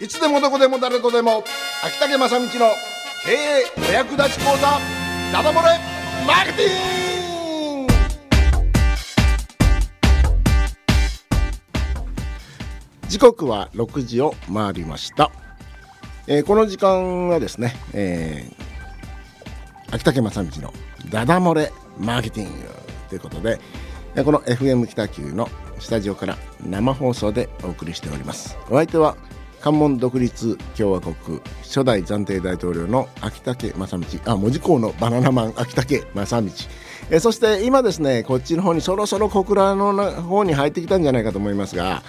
いつでもどこでも誰とでも秋竹正道の経営お役立ち講座ダダ漏れマーケティング！時刻は6時を回りました、えーこの時間はですね、えー秋竹正道のダダ漏れマーケティングということでこの FM 北九のスタジオから生放送でお送りしております。お相手は関門独立共和国初代暫定大統領の秋竹正道あ門司港のバナナマン秋竹正道。えそして今ですねこっちの方にそろそろ小倉の方に入ってきたんじゃないかと思いますが、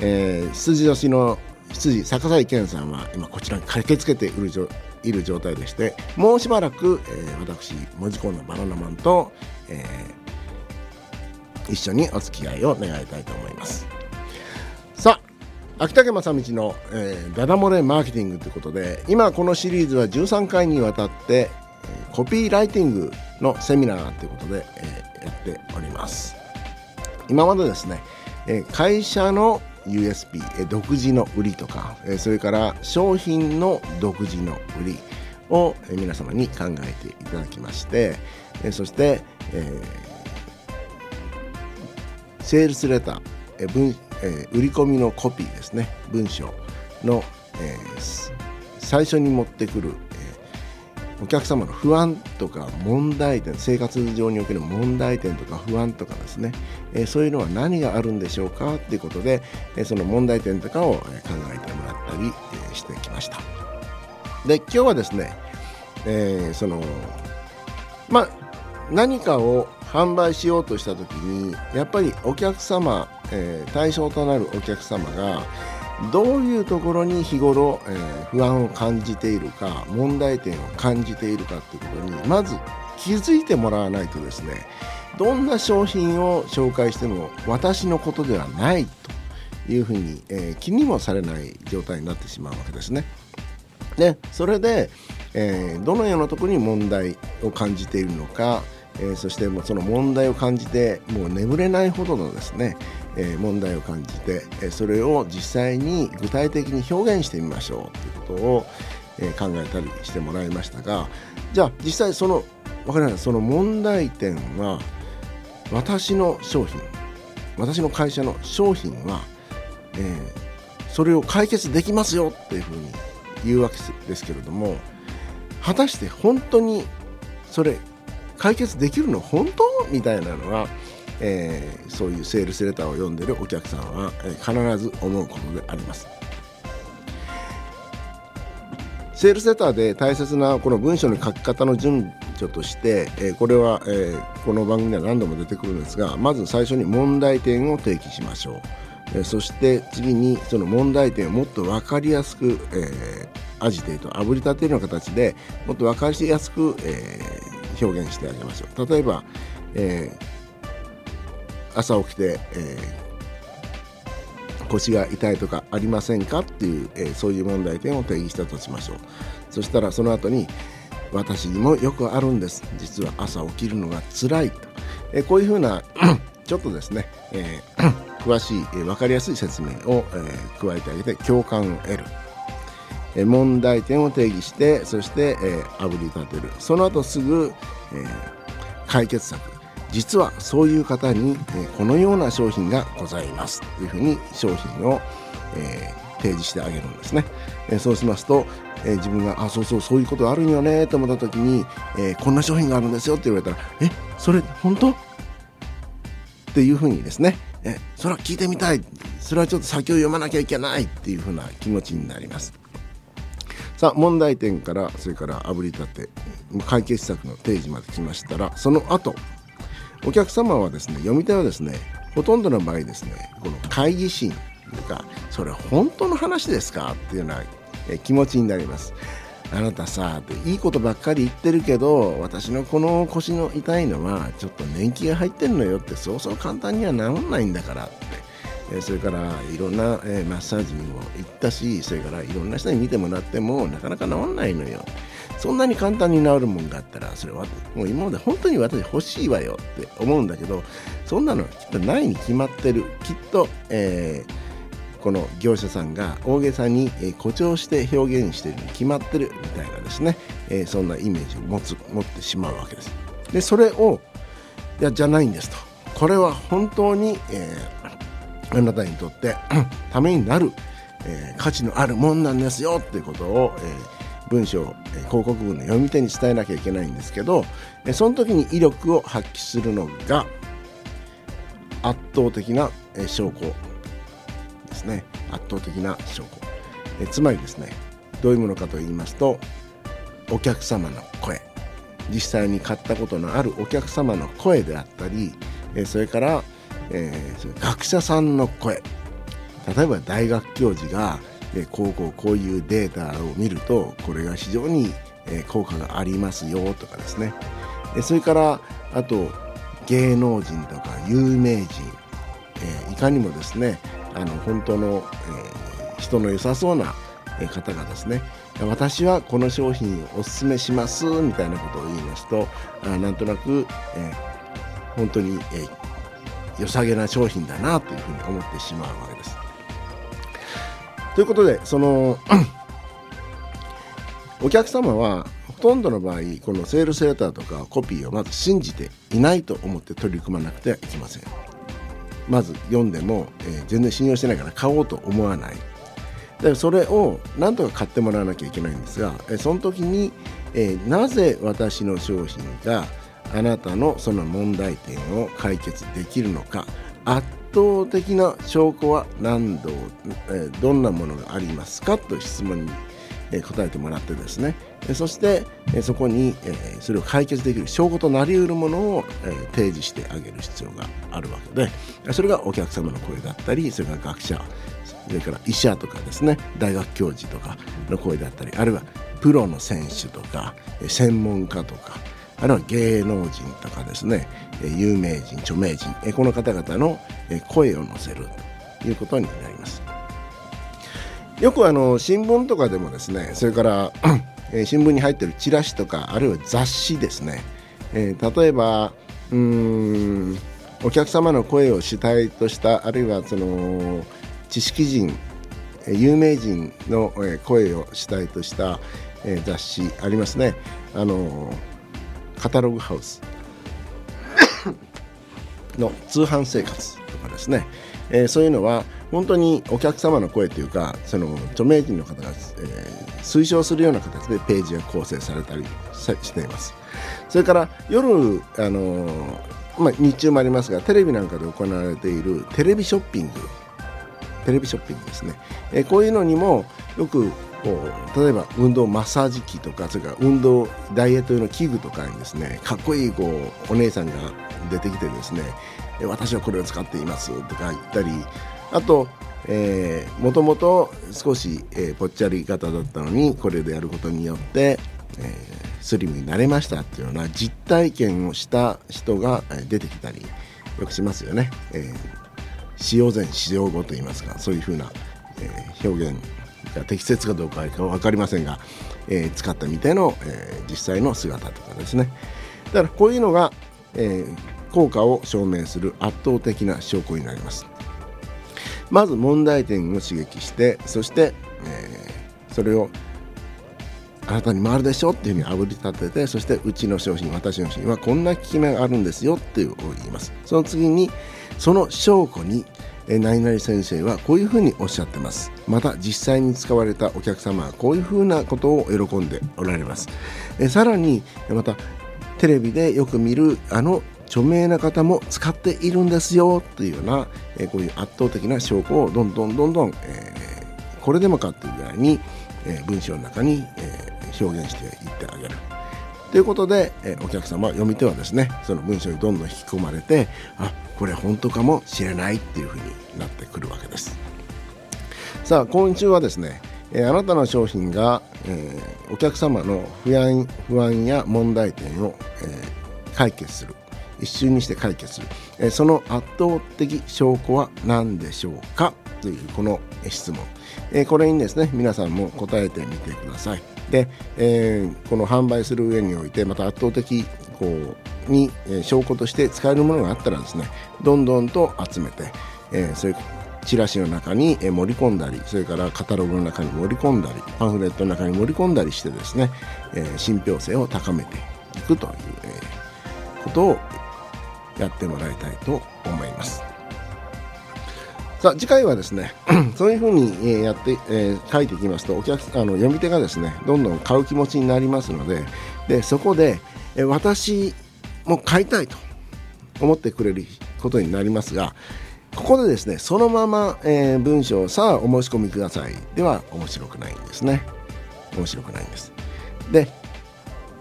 えー、羊年の羊坂井健さんは今こちらに駆けつけている状いる状態でしてもうしばらく、えー私門司港のバナナマンと、えー一緒にお付き合いを願いたいと思います。さあ秋竹正道の、えーダダ漏れマーケティングということで今このシリーズは13回にわたって、えーコピーライティングのセミナーということで、えーやっております。今までですね、えー会社の USP、えー独自の売りとか、えーそれから商品の独自の売りを、えー皆様に考えていただきまして、えーそして、えーセールスレター、えー文えー売り込みのコピーですね。文章の、えー最初に持ってくる、えーお客様の不安とか問題点生活上における問題点とか不安とかですね、えそういうのは何があるんでしょうかっていうことで、えその問題点とかを、考えてもらったり、えしてきました。で今日はですね、えそのまあ何かを販売しようとした時にやっぱりお客様、えー対象となるお客様がどういうところに日頃、えー不安を感じているか問題点を感じているかっていうことにまず気づいてもらわないとですねどんな商品を紹介しても私のことではないというふうに、えー気にもされない状態になってしまうわけですね。でそれで、えーどのようなところに問題を感じているのか、えーそしてもうその問題を感じてもう眠れないほどのですね、えー問題を感じて、えーそれを実際に具体的に表現してみましょうということを、え考えたりしてもらいましたがじゃあ実際そのわかりますその問題点は私の商品私の会社の商品は、えそれを解決できますよっていうふうに言うわけですけれども果たして本当にそれ解決できるの？本当？みたいなのは、えーそういうセールスレターを読んでるお客さんは、えー必ず思うことであります。セールスレターで大切なこの文章の書き方の順序として、えーこれは、えーこの番組では何度も出てくるんですがまず最初に問題点を提起しましょう、えーそして次にその問題点をもっと分かりやすく、えーアジテート炙り立てるような形でもっと分かりやすく、えー表現してあげましょう。例えば、えー朝起きて、えー腰が痛いとかありませんかっていう、えーそういう問題点を定義したとしましょう。そしたらその後に私にもよくあるんです。実は朝起きるのが辛いと、えこういうふうな ちょっとですね、えー 詳しい、えー分かりやすい説明を、え加えてあげて共感を得る。問題点を定義してそして、えー炙り立てる。その後すぐ、解決策。実はそういう方に、このような商品がございます。というふうに商品を、提示してあげるんですね、そうしますと、え自分があそうそうそういうことあるんよねと思った時に、えーこんな商品があるんですよって言われたらえそれ本当？っていうふうにですね。えそれは聞いてみたい。それはちょっと先を読まなきゃいけない。っていうふうな気持ちになります。さあ問題点からそれから炙り立て解決策の提示まで来ましたらその後お客様はですね読み手はですねほとんどの場合ですねこの会議心とかそれ本当の話ですかっていうような気持ちになります。あなたさいいことばっかり言ってるけど私のこの腰の痛いのはちょっと年季が入ってるのよってそうそう簡単には治んないんだからってえそれからいろんな、えマッサージにも行ったしそれからいろんな人に見てもらってもなかなか治んないのよ。そんなに簡単に治るもんがあったらそれはもう今まで本当に私欲しいわよって思うんだけどそんなのきっとないに決まってる。きっと、えーこの業者さんが大げさに誇張して表現してるに決まってるみたいなですね、え、そんなイメージを持つ持ってしまうわけです。でそれをいやじゃないんですと。これは本当に、えー、あなたにとって ためになる、えー、価値のあるもんなんですよっていうことを、えー、文章、えー、広告文の読み手に伝えなきゃいけないんですけど、え、その時に威力を発揮するのが圧倒的な、え、証拠ですね。圧倒的な証拠、え、つまりですねどういうものかと言いますとお客様の声。実際に買ったことのあるお客様の声であったりそれから、えー、学者さんの声。例えば大学教授がこうこうこういうデータを見るとこれが非常に効果がありますよとかですね。それからあと芸能人とか有名人、えいかにもですねあの本当の、え人の良さそうな方がですね私はこの商品をお勧めしますみたいなことを言いますとあなんとなく、えー、本当に、えー、良さげな商品だなというふうに思ってしまうわけです。ということでその お客様はほとんどの場合このセールスレターとかコピーをまず信じていないと思って取り組まなくてはいけません。まず読んでも、えー、全然信用してないから買おうと思わないでそれをなんとか買ってもらわなきゃいけないんですがその時に、えー、なぜ私の商品があなたのその問題点を解決できるのか。圧倒的な証拠は何度、え、どんなものがありますかという質問に、え、答えてもらってですね。そして、えそこに、えそれを解決できる証拠となりうるものを、え提示してあげる必要があるわけで。それがお客様の声だったりそれから学者それから医者とかですね。大学教授とかの声だったりあるいはプロの選手とか専門家とかあるいは芸能人とかですね有名人著名人この方々の声を載せるということになります。よくあの新聞とかでもですねそれから新聞に入ってるチラシとかあるいは雑誌ですね、えー、例えばうんお客様の声を主体としたあるいはその知識人有名人の声を主体とした雑誌ありますね。あのカタログハウス。の通販生活とかですね、えー、そういうのは本当にお客様の声というかその著名人の方が、えー、推奨するような形でページが構成されたりしています。それから夜あのまあ、日中もありますがテレビなんかで行われているテレビショッピング。テレビショッピングですね、えー、こういうのにもよく例えば運動マッサージ機とかそれから運動ダイエット用の器具とかにですねかっこいいこうお姉さんが出てきてですね私はこれを使っていますとか言ったりあともともと少し、えー、ぽっちゃり型だったのにこれでやることによって、えー、スリムになれましたっていうような実体験をした人が出てきたりよくしますよね。えー使用前使用後といいますかそういうふうな、えー、表現が適切かどうかは分かりませんが、えー、使ったみたいの、えー、実際の姿とかですね。だからこういうのが、え効果を証明する圧倒的な証拠になります。まず問題点を刺激してそして、えそれをあなたに回るでしょっていうふうにあぶり立ててそしてうちの商品私の商品はこんな効き目があるんですよっていうを言います。その次にその証拠に何々先生はこういうふうにおっしゃってます。また実際に使われたお客様はこういうふうなことを喜んでおられます。えさらにまたテレビでよく見るあの著名な方も使っているんですよというようなえこういう圧倒的な証拠をどんどんどんどん、えー、これでもかというぐらいに、え文章の中に、え表現していってあげる。ということで、えお客様読み手はですねその文章にどんどん引き込まれてあこれ本当かもしれないっていうふうになってくるわけです。さあ今週はですね、えあなたの商品が、え、お客様の不安不安や問題点を、え、解決する。一瞬にして解決する、え、その圧倒的証拠は何でしょうか？というこの質問、えこれにですね皆さんも答えてみてください。で、えー、この販売する上においてまた圧倒的こうに、えー、証拠として使えるものがあったらですねどんどんと集めて、えー、それチラシの中に盛り込んだりそれからカタログの中に盛り込んだりパンフレットの中に盛り込んだりしてですね、えー、信憑性を高めていくという、えー、ことをやってもらいたいと思います。さあ次回はですね そういうふうにやって、えー、書いていきますとお客あの読み手がですねどんどん買う気持ちになりますのででそこで、えー、私も買いたいと思ってくれることになりますがここでですねそのまま、えー、文章をさあお申し込みください。では面白くないんですね。面白くないんです。で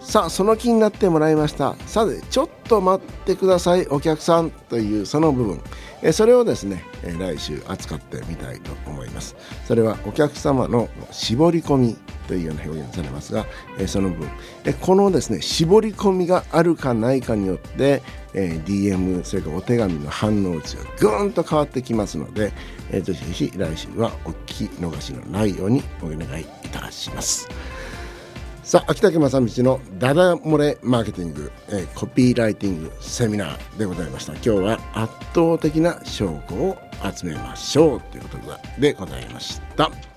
さあその気になってもらいました。さてちょっと待ってくださいお客さんというその部分。えそれをですね、え来週扱ってみたいと思いますそれはお客様の絞り込みというような表現されますが、えその分、えこのですね絞り込みがあるかないかによって、え DM それからお手紙の反応値がぐーんと変わってきますので、えー、ぜひぜひ来週はお聞き逃しのないようにお願いいたします。さあ秋竹正道のダダ漏れマーケティング、えー、コピーライティングセミナーでございました今日は圧倒的な証拠を集めましょうということでございました。